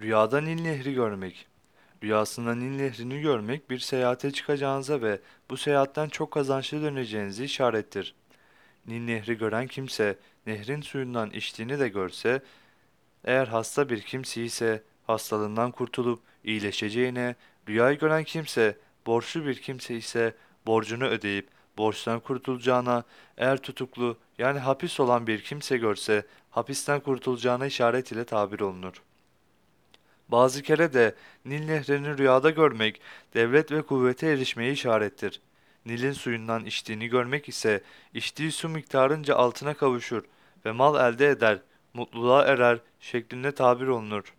Rüyada Nil Nehri görmek. Rüyasında Nil Nehri'ni görmek bir seyahate çıkacağınıza ve bu seyahatten çok kazançlı döneceğinizi işarettir. Nil Nehri gören kimse nehrin suyundan içtiğini de görse, eğer hasta bir kimse ise hastalığından kurtulup iyileşeceğine, rüyayı gören kimse borçlu bir kimse ise borcunu ödeyip borçtan kurtulacağına, eğer tutuklu yani hapis olan bir kimse görse hapisten kurtulacağına işaret ile tabir olunur. Bazı kere de Nil nehrini rüyada görmek, devlet ve kuvvete erişmeye işarettir. Nil'in suyundan içtiğini görmek ise, içtiği su miktarınca altına kavuşur ve mal elde eder, mutluluğa erer şeklinde tabir olunur.